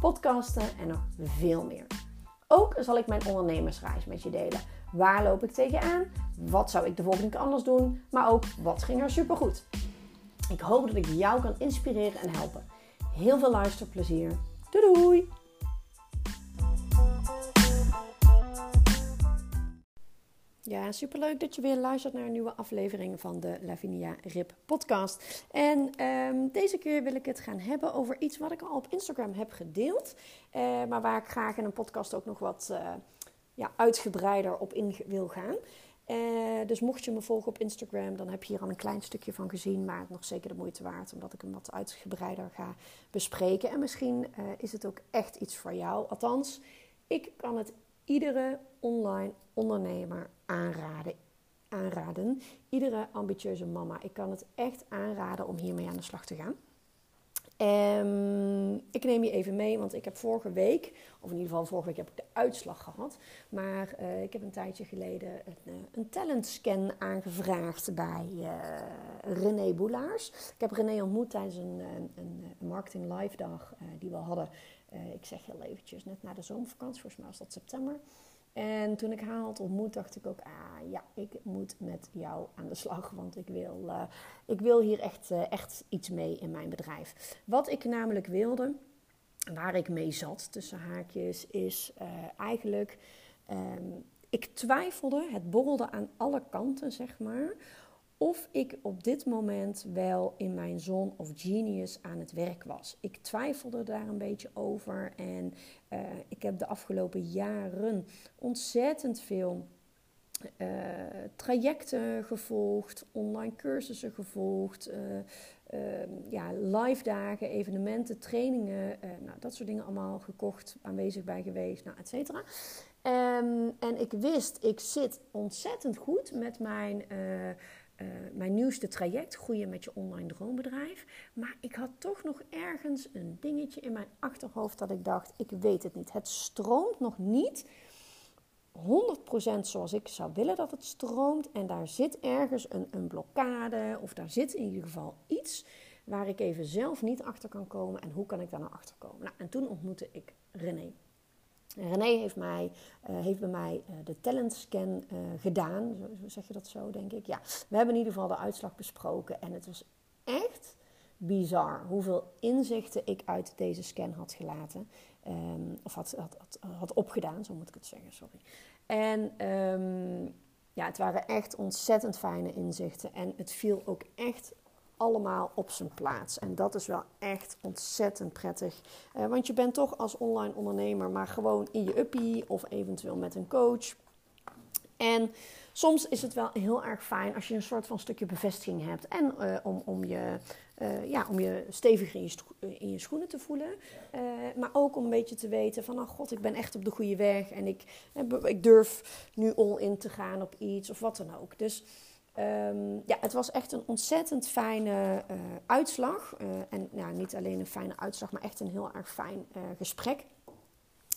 podcasten en nog veel meer. Ook zal ik mijn ondernemersreis met je delen. Waar loop ik tegenaan? Wat zou ik de volgende keer anders doen? Maar ook wat ging er supergoed? Ik hoop dat ik jou kan inspireren en helpen. Heel veel luisterplezier. Doei doei! Ja, superleuk dat je weer luistert naar een nieuwe aflevering van de Lavinia Rip podcast. En ehm, deze keer wil ik het gaan hebben over iets wat ik al op Instagram heb gedeeld. Uh, maar waar ik graag in een podcast ook nog wat uh, ja, uitgebreider op in wil gaan. Uh, dus mocht je me volgen op Instagram, dan heb je hier al een klein stukje van gezien. Maar het nog zeker de moeite waard, omdat ik hem wat uitgebreider ga bespreken. En misschien is het ook echt iets voor jou. Althans, ik kan het iedere online ondernemer aanraden. aanraden. Iedere ambitieuze mama. Ik kan het echt aanraden om hiermee aan de slag te gaan. Um, ik neem je even mee, want ik heb vorige week, of in ieder geval vorige week heb ik de uitslag gehad. Maar uh, ik heb een tijdje geleden een, uh, een talentscan aangevraagd bij uh, René Boelaars. Ik heb René ontmoet tijdens een, een, een marketing live dag die we hadden. ik zeg heel eventjes, net na de zomervakantie, volgens mij was dat september. En toen ik haar had ontmoet, dacht ik ook, ah ja, ik moet met jou aan de slag, want ik wil, uh, ik wil hier echt, uh, echt iets mee in mijn bedrijf. Wat ik namelijk wilde, waar ik mee zat tussen haakjes, is uh, eigenlijk, um, ik twijfelde, het borrelde aan alle kanten, zeg maar, of ik op dit moment wel in mijn zon of genius aan het werk was. Ik twijfelde daar een beetje over en uh, ik heb de afgelopen jaren ontzettend veel uh, trajecten gevolgd, online cursussen gevolgd, uh, ja, live dagen, evenementen, trainingen, nou, dat soort dingen allemaal gekocht, aanwezig bij geweest, nou, et cetera. Um, en ik wist, ik zit ontzettend goed met mijn mijn nieuwste traject, Groeien met je online droombedrijf. Maar ik had toch nog ergens een dingetje in mijn achterhoofd dat ik dacht, ik weet het niet. Het stroomt nog niet 100% zoals ik zou willen dat het stroomt. En daar zit ergens een, een blokkade of daar zit in ieder geval iets waar ik even zelf niet achter kan komen. En hoe kan ik daar nou achter komen? Nou, en toen ontmoette ik René. René heeft, mij, uh, heeft bij mij uh, de talentscan uh, gedaan. Zo, zeg je dat zo, denk ik? Ja, we hebben in ieder geval de uitslag besproken. En het was echt bizar hoeveel inzichten ik uit deze scan had gelaten. Um, of had, had, opgedaan, zo moet ik het zeggen, sorry. En um, ja, het waren echt ontzettend fijne inzichten. En het viel ook echt allemaal op zijn plaats. En dat is wel echt ontzettend prettig. Uh, want je bent toch als online ondernemer maar gewoon in je uppie of eventueel met een coach. En soms is het wel heel erg fijn als je een soort van stukje bevestiging hebt. En uh, om, om, je, uh, ja, om je stevig in je, in je schoenen te voelen. Uh, maar ook om een beetje te weten van, oh god, ik ben echt op de goede weg. En ik, ik durf nu all in te gaan op iets of wat dan ook. Dus Um, ja, het was echt een ontzettend fijne uh, uitslag. Uh, en ja, niet alleen een fijne uitslag, maar echt een heel erg fijn uh, gesprek.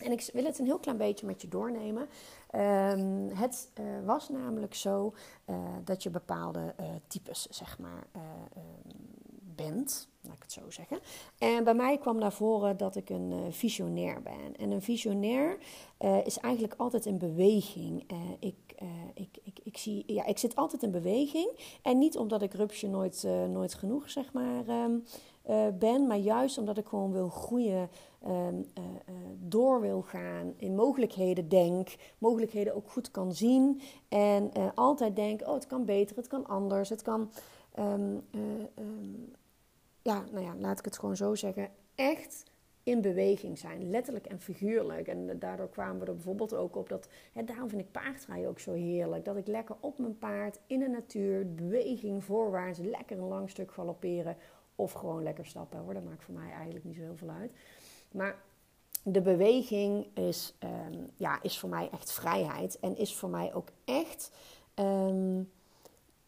En ik wil het een heel klein beetje met je doornemen. Um, het was namelijk zo dat je bepaalde types, zeg maar, ehm, bent. Laat ik het zo zeggen. En bij mij kwam naar voren dat ik een visionair ben. En een visionair is eigenlijk altijd in beweging. ik uh, ik, ik, ik, zie, ja, ik zit altijd in beweging. En niet omdat ik rupsje nooit, nooit genoeg zeg maar, uh, ben, maar juist omdat ik gewoon wil groeien, um, door wil gaan, in mogelijkheden denk, mogelijkheden ook goed kan zien. En altijd denk, oh het kan beter, het kan anders, het kan, um, ja, nou ja, laat ik het gewoon zo zeggen, echt in beweging zijn, letterlijk en figuurlijk. En daardoor kwamen we er bijvoorbeeld ook op dat, hè, daarom vind ik paardrijden ook zo heerlijk. Dat ik lekker op mijn paard in de natuur, beweging voorwaarts, lekker een lang stuk galopperen of gewoon lekker stappen hoor. Dat maakt voor mij eigenlijk niet zo heel veel uit. Maar de beweging is, ehm, ja, is voor mij echt vrijheid. En is voor mij ook echt. Ehm,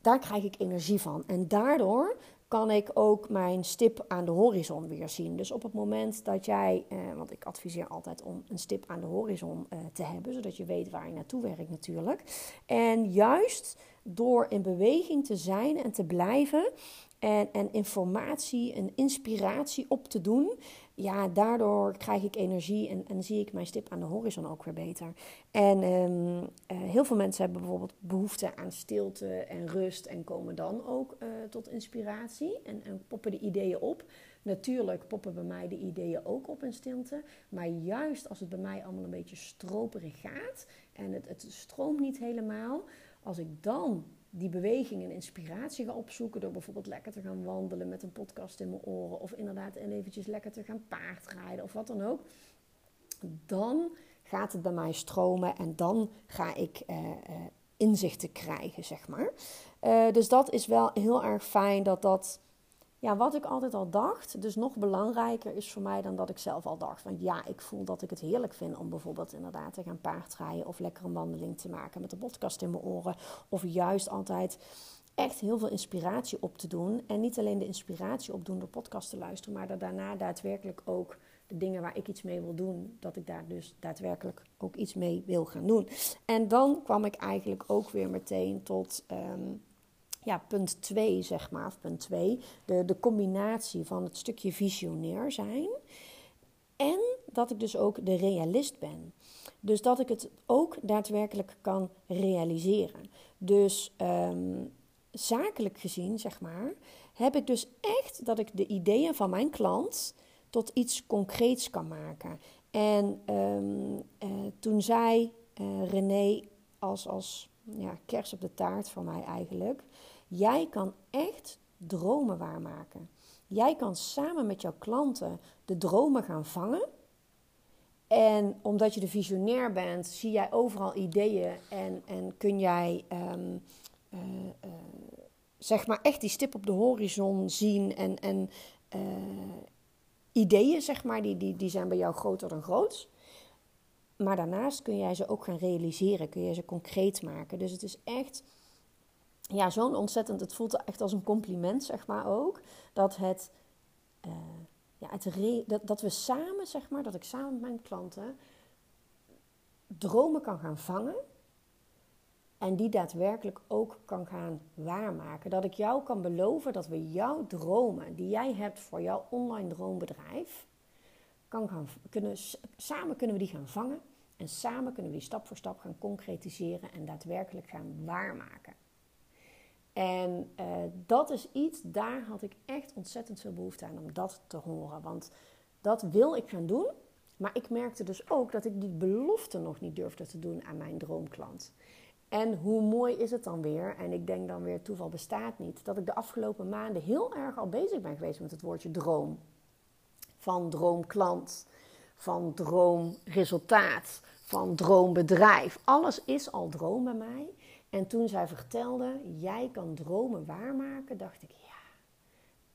daar krijg ik energie van. En daardoor kan ik ook mijn stip aan de horizon weer zien. Dus op het moment dat jij, eh, want ik adviseer altijd om een stip aan de horizon eh, te hebben, zodat je weet waar je naartoe werkt natuurlijk. En juist door in beweging te zijn en te blijven en, en informatie en inspiratie op te doen, ja, daardoor krijg ik energie en, en zie ik mijn stip aan de horizon ook weer beter. En ehm, eh, heel veel mensen hebben bijvoorbeeld behoefte aan stilte en rust en komen dan ook uh, tot inspiratie en, en poppen de ideeën op. Natuurlijk poppen bij mij de ideeën ook op in stilte, maar juist als het bij mij allemaal een beetje stroperig gaat en het, het stroomt niet helemaal, als ik dan die beweging en inspiratie ga opzoeken door bijvoorbeeld lekker te gaan wandelen met een podcast in mijn oren of inderdaad eventjes lekker te gaan paardrijden of wat dan ook, dan gaat het bij mij stromen en dan ga ik uh, uh, inzichten krijgen, zeg maar. Uh, dus dat is wel heel erg fijn dat dat ja, wat ik altijd al dacht, dus nog belangrijker is voor mij dan dat ik zelf al dacht. Want ja, ik voel dat ik het heerlijk vind om bijvoorbeeld inderdaad te gaan paardrijden of lekker een wandeling te maken met een podcast in mijn oren. Of juist altijd echt heel veel inspiratie op te doen. En niet alleen de inspiratie opdoen door podcast te luisteren, maar daarna daadwerkelijk ook de dingen waar ik iets mee wil doen, dat ik daar dus daadwerkelijk ook iets mee wil gaan doen. En dan kwam ik eigenlijk ook weer meteen tot. Um, ja, punt 2, zeg maar, of punt 2, de, de combinatie van het stukje visionair zijn en dat ik dus ook de realist ben. Dus dat ik het ook daadwerkelijk kan realiseren. Dus um, zakelijk gezien, zeg maar, heb ik dus echt dat ik de ideeën van mijn klant tot iets concreets kan maken. En um, uh, toen zei uh, René als, als ja, kers op de taart voor mij eigenlijk. Jij kan echt dromen waarmaken. Jij kan samen met jouw klanten de dromen gaan vangen. En omdat je de visionair bent, zie jij overal ideeën en, en kun jij um, uh, uh, zeg maar echt die stip op de horizon zien. En, en uh, ideeën, zeg maar, die, die, die zijn bij jou groter dan groot. Maar daarnaast kun jij ze ook gaan realiseren, kun je ze concreet maken. Dus het is echt ja, zo'n ontzettend, het voelt echt als een compliment, zeg maar ook, dat het, uh, ja, het dat, dat we samen, zeg maar, dat ik samen met mijn klanten dromen kan gaan vangen en die daadwerkelijk ook kan gaan waarmaken. Dat ik jou kan beloven dat we jouw dromen die jij hebt voor jouw online droombedrijf, kan gaan, kunnen, samen kunnen we die gaan vangen en samen kunnen we die stap voor stap gaan concretiseren en daadwerkelijk gaan waarmaken. En uh, dat is iets, daar had ik echt ontzettend veel behoefte aan om dat te horen. Want dat wil ik gaan doen. Maar ik merkte dus ook dat ik die belofte nog niet durfde te doen aan mijn droomklant. En hoe mooi is het dan weer? En ik denk dan weer, toeval bestaat niet. Dat ik de afgelopen maanden heel erg al bezig ben geweest met het woordje droom. Van droomklant, van droomresultaat, van droombedrijf. Alles is al droom bij mij. En toen zij vertelde, jij kan dromen waarmaken, dacht ik, ja,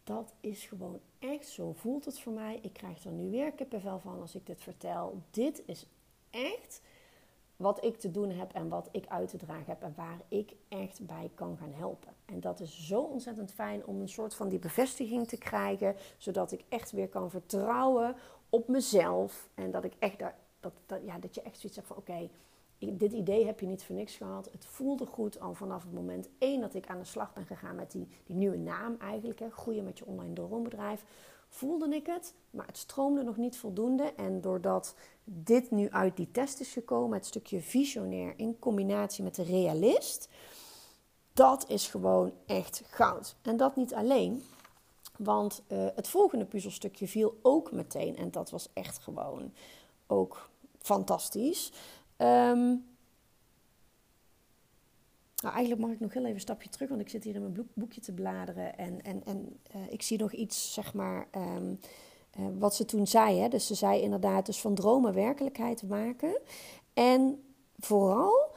dat is gewoon echt, zo voelt het voor mij. Ik krijg er nu weer kippenvel van als ik dit vertel. Dit is echt wat ik te doen heb en wat ik uit te dragen heb en waar ik echt bij kan gaan helpen. En dat is zo ontzettend fijn om een soort van die bevestiging te krijgen, zodat ik echt weer kan vertrouwen op mezelf en dat ik echt daar, dat, ja, dat je echt zoiets hebt van oké, dit idee heb je niet voor niks gehad. Het voelde goed al vanaf het moment één dat ik aan de slag ben gegaan met die, die nieuwe naam eigenlijk. Hè, groeien met je online droombedrijf. Voelde ik het, maar het stroomde nog niet voldoende. En doordat dit nu uit die test is gekomen, het stukje visionair in combinatie met de realist, dat is gewoon echt goud. En dat niet alleen, want uh, het volgende puzzelstukje viel ook meteen. En dat was echt gewoon ook fantastisch. Um, nou, eigenlijk mag ik nog heel even een stapje terug, want ik zit hier in mijn boekje te bladeren en, en, en uh, ik zie nog iets, zeg maar, um, uh, wat ze toen zei. Hè? Dus ze zei inderdaad dus van dromen werkelijkheid maken. En vooral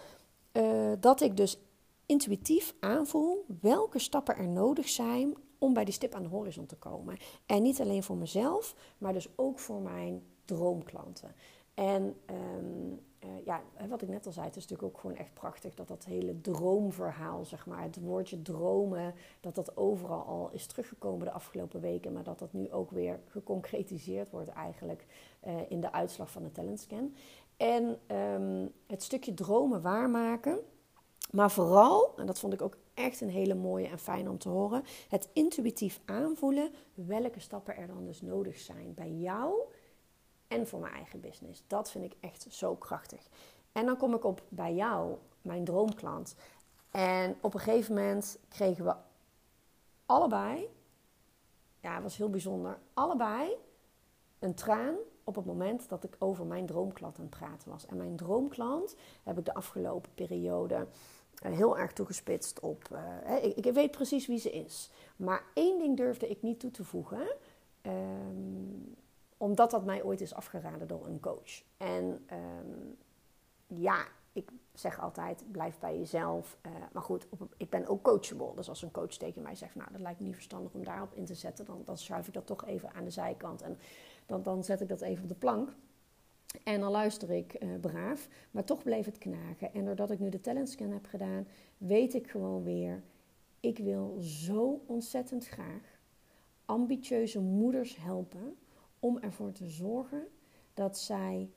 uh, dat ik dus intuïtief aanvoel welke stappen er nodig zijn om bij die stip aan de horizon te komen. En niet alleen voor mezelf, maar dus ook voor mijn droomklanten. En ehm, uh, ja, wat ik net al zei, het is natuurlijk ook gewoon echt prachtig dat dat hele droomverhaal, zeg maar, het woordje dromen, dat dat overal al is teruggekomen de afgelopen weken, maar dat dat nu ook weer geconcretiseerd wordt eigenlijk uh, in de uitslag van de talentscan. En um, het stukje dromen waarmaken, maar vooral, en dat vond ik ook echt een hele mooie en fijn om te horen, het intuïtief aanvoelen welke stappen er dan dus nodig zijn bij jou en voor mijn eigen business. Dat vind ik echt zo krachtig. En dan kom ik op bij jou, mijn droomklant. En op een gegeven moment kregen we allebei, ja, het was heel bijzonder, allebei een traan op het moment dat ik over mijn droomklant aan het praten was. En mijn droomklant heb ik de afgelopen periode eh, heel erg toegespitst op. Uh, ik, ik, weet precies wie ze is. Maar één ding durfde ik niet toe te voegen. Um, omdat dat mij ooit is afgeraden door een coach. En um, ja, ik zeg altijd, blijf bij jezelf. Uh, maar goed, ik ben ook coachable. Dus als een coach tegen mij zegt, nou, dat lijkt me niet verstandig om daarop in te zetten, dan, dan schuif ik dat toch even aan de zijkant. En dan, dan zet ik dat even op de plank. En dan luister ik uh, braaf. Maar toch bleef het knagen. En doordat ik nu de talentscan heb gedaan, weet ik gewoon weer, ik wil zo ontzettend graag ambitieuze moeders helpen om ervoor te zorgen dat zij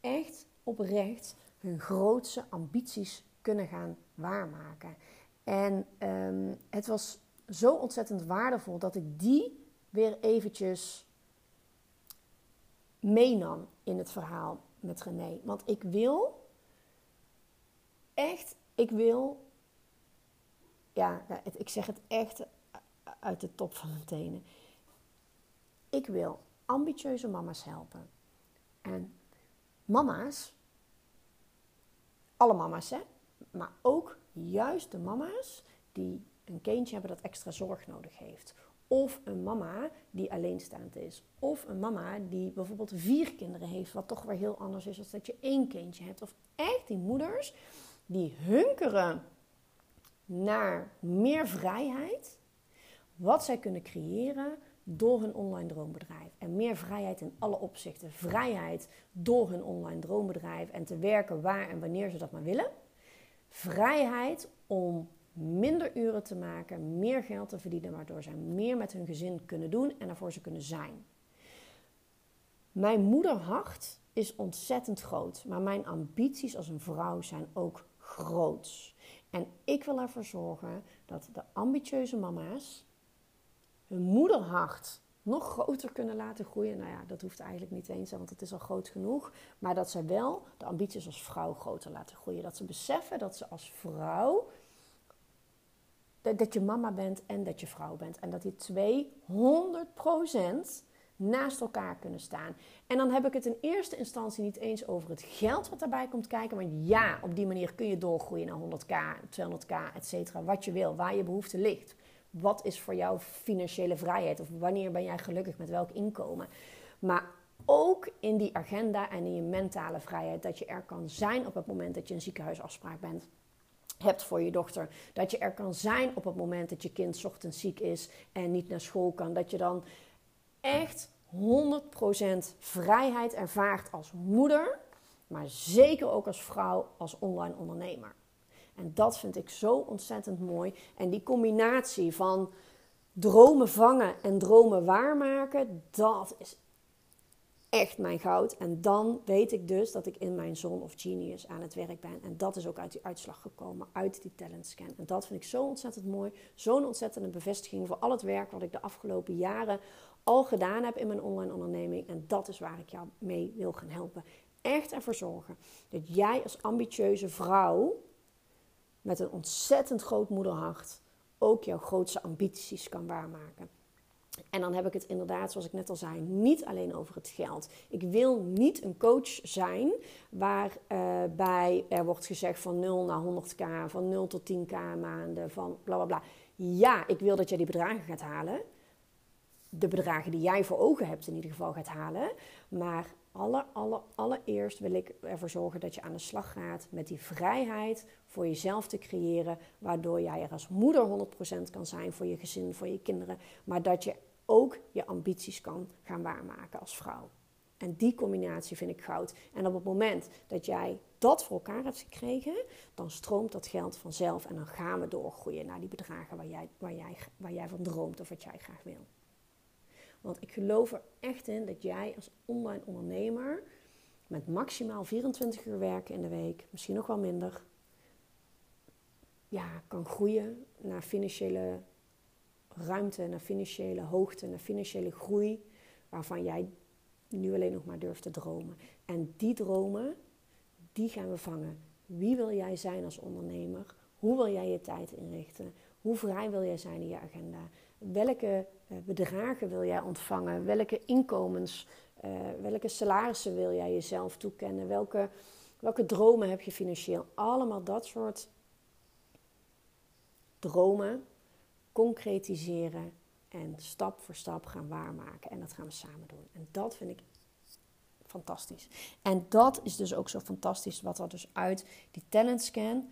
echt oprecht hun grootste ambities kunnen gaan waarmaken. En um, het was zo ontzettend waardevol dat ik die weer eventjes meenam in het verhaal met René. Want ik wil echt, ik wil, ja, ik zeg het echt uit de top van mijn tenen. Ik wil ambitieuze mama's helpen. En mama's, alle mama's hè, maar ook juist de mama's die een kindje hebben dat extra zorg nodig heeft. Of een mama die alleenstaand is. Of een mama die bijvoorbeeld vier kinderen heeft, wat toch weer heel anders is dan dat je één kindje hebt. Of echt die moeders die hunkeren naar meer vrijheid. Wat zij kunnen creëren door hun online droombedrijf. En meer vrijheid in alle opzichten. Vrijheid door hun online droombedrijf en te werken waar en wanneer ze dat maar willen. Vrijheid om minder uren te maken, meer geld te verdienen, waardoor zij meer met hun gezin kunnen doen en ervoor ze kunnen zijn. Mijn moederhart is ontzettend groot, maar mijn ambities als een vrouw zijn ook groot. En ik wil ervoor zorgen dat de ambitieuze mama's hun moederhart nog groter kunnen laten groeien. Nou ja, dat hoeft eigenlijk niet eens, want het is al groot genoeg. Maar dat ze wel de ambities als vrouw groter laten groeien. Dat ze beseffen dat ze als vrouw, dat, je mama bent en dat je vrouw bent. En dat die twee 100% naast elkaar kunnen staan. En dan heb ik het in eerste instantie niet eens over het geld wat daarbij komt kijken. Want ja, op die manier kun je doorgroeien naar 100k, 200k, et cetera. Wat je wil, waar je behoefte ligt. Wat is voor jou financiële vrijheid? Of wanneer ben jij gelukkig met welk inkomen? Maar ook in die agenda en in je mentale vrijheid. Dat je er kan zijn op het moment dat je een ziekenhuisafspraak bent hebt voor je dochter. Dat je er kan zijn op het moment dat je kind ochtends ziek is en niet naar school kan. Dat je dan echt 100% vrijheid ervaart als moeder, maar zeker ook als vrouw, als online ondernemer. En dat vind ik zo ontzettend mooi. En die combinatie van dromen vangen en dromen waarmaken, dat is echt mijn goud. En dan weet ik dus dat ik in mijn zone of genius aan het werk ben. En dat is ook uit die uitslag gekomen, uit die talent scan. En dat vind ik zo ontzettend mooi. Zo'n ontzettende bevestiging voor al het werk wat ik de afgelopen jaren al gedaan heb in mijn online onderneming. En dat is waar ik jou mee wil gaan helpen. Echt ervoor zorgen dat jij als ambitieuze vrouw met een ontzettend groot moederhart ook jouw grootste ambities kan waarmaken. En dan heb ik het inderdaad, zoals ik net al zei, niet alleen over het geld. Ik wil niet een coach zijn waarbij uh, er wordt gezegd van 0 naar 100k, van 0 tot 10k maanden, van bla bla bla. Ja, ik wil dat jij die bedragen gaat halen. De bedragen die jij voor ogen hebt in ieder geval gaat halen. Maar aller, aller, allereerst wil ik ervoor zorgen dat je aan de slag gaat met die vrijheid voor jezelf te creëren, waardoor jij er als moeder 100% kan zijn voor je gezin, voor je kinderen, maar dat je ook je ambities kan gaan waarmaken als vrouw. En die combinatie vind ik goud. En op het moment dat jij dat voor elkaar hebt gekregen, dan stroomt dat geld vanzelf. En dan gaan we doorgroeien naar die bedragen waar jij, waar jij, waar jij van droomt of wat jij graag wil. Want ik geloof er echt in dat jij als online ondernemer met maximaal 24 uur werken in de week, misschien nog wel minder, ja, kan groeien naar financiële ruimte, naar financiële hoogte, naar financiële groei, waarvan jij nu alleen nog maar durft te dromen. En die dromen, die gaan we vangen. Wie wil jij zijn als ondernemer? Hoe wil jij je tijd inrichten? Hoe vrij wil jij zijn in je agenda? Welke eh, bedragen wil jij ontvangen? Welke inkomens, uh, welke salarissen wil jij jezelf toekennen? Welke, welke dromen heb je financieel? Allemaal dat soort dromen concretiseren en stap voor stap gaan waarmaken. En dat gaan we samen doen. En dat vind ik fantastisch. En dat is dus ook zo fantastisch wat er dus uit die talent scan.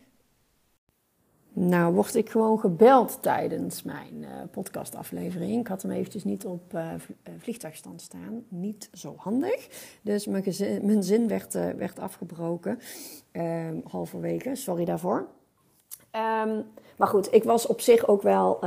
Nou, word ik gewoon gebeld tijdens mijn uh, podcastaflevering. Ik had hem eventjes niet op uh, vliegtuigstand staan. Niet zo handig. Dus mijn, mijn zin werd, uh, werd afgebroken ehm, halverwege. Sorry daarvoor. Um, maar goed, ik was op zich ook wel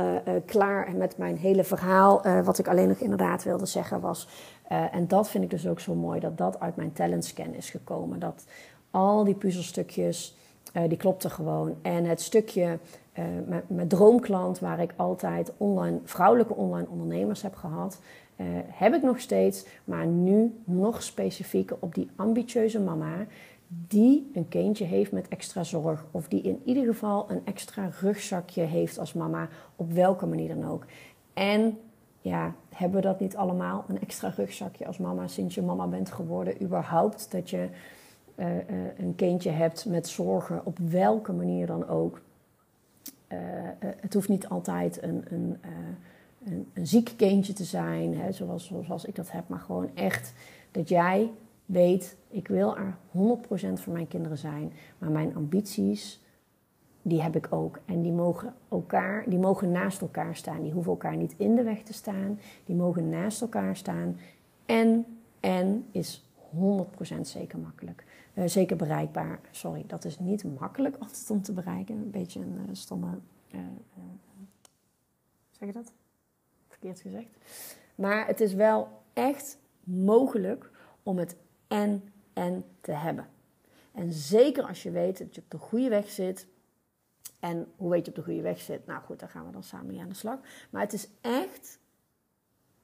klaar met mijn hele verhaal. Wat ik alleen nog inderdaad wilde zeggen was. en dat vind ik dus ook zo mooi, dat dat uit mijn talentscan is gekomen. Dat al die puzzelstukjes, die klopten gewoon. En het stukje mijn droomklant, waar ik altijd online, vrouwelijke online ondernemers heb gehad. heb ik nog steeds, maar nu nog specifieker op die ambitieuze mama die een kindje heeft met extra zorg. Of die in ieder geval een extra rugzakje heeft als mama, op welke manier dan ook. En ja, hebben we dat niet allemaal? Een extra rugzakje als mama sinds je mama bent geworden. Überhaupt dat je uh, uh, een kindje hebt met zorgen, op welke manier dan ook. Uh, het hoeft niet altijd een, een, een, een ziek kindje te zijn, hè, zoals, zoals ik dat heb, maar gewoon echt dat jij weet, ik wil er 100% voor mijn kinderen zijn. Maar mijn ambities, die heb ik ook. En die mogen, elkaar, die mogen naast elkaar staan. Die hoeven elkaar niet in de weg te staan. Die mogen naast elkaar staan. En, en is 100% zeker makkelijk. Uh, zeker bereikbaar. Sorry, dat is niet makkelijk altijd om te bereiken. Een beetje een uh, stomme. Uh, zeg je dat? Verkeerd gezegd. Maar het is wel echt mogelijk om het en en te hebben. En zeker als je weet dat je op de goede weg zit. En hoe weet je op de goede weg zit? Nou goed, daar gaan we dan samen mee aan de slag. Maar het is echt,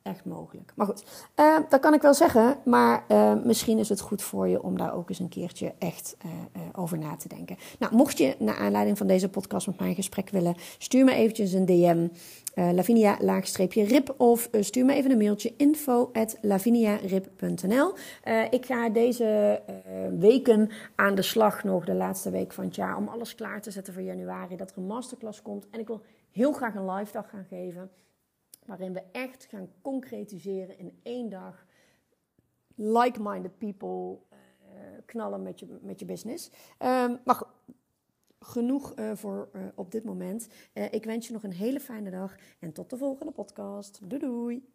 echt mogelijk. Maar goed, uh, dat kan ik wel zeggen. Maar uh, misschien is het goed voor je om daar ook eens een keertje echt uh, over na te denken. Nou, mocht je naar aanleiding van deze podcast met mij in gesprek willen, stuur me eventjes een DM uh, lavinia-rip of uh, stuur me even een mailtje info at ik ga deze weken aan de slag nog, de laatste week van het jaar, om alles klaar te zetten voor januari, dat er een masterclass komt. En ik wil heel graag een live dag gaan geven, waarin we echt gaan concretiseren in één dag like-minded people knallen met je, met je business. Um, maar genoeg uh, voor uh, op dit moment. Uh, ik wens je nog een hele fijne dag en tot de volgende podcast. Doei doei!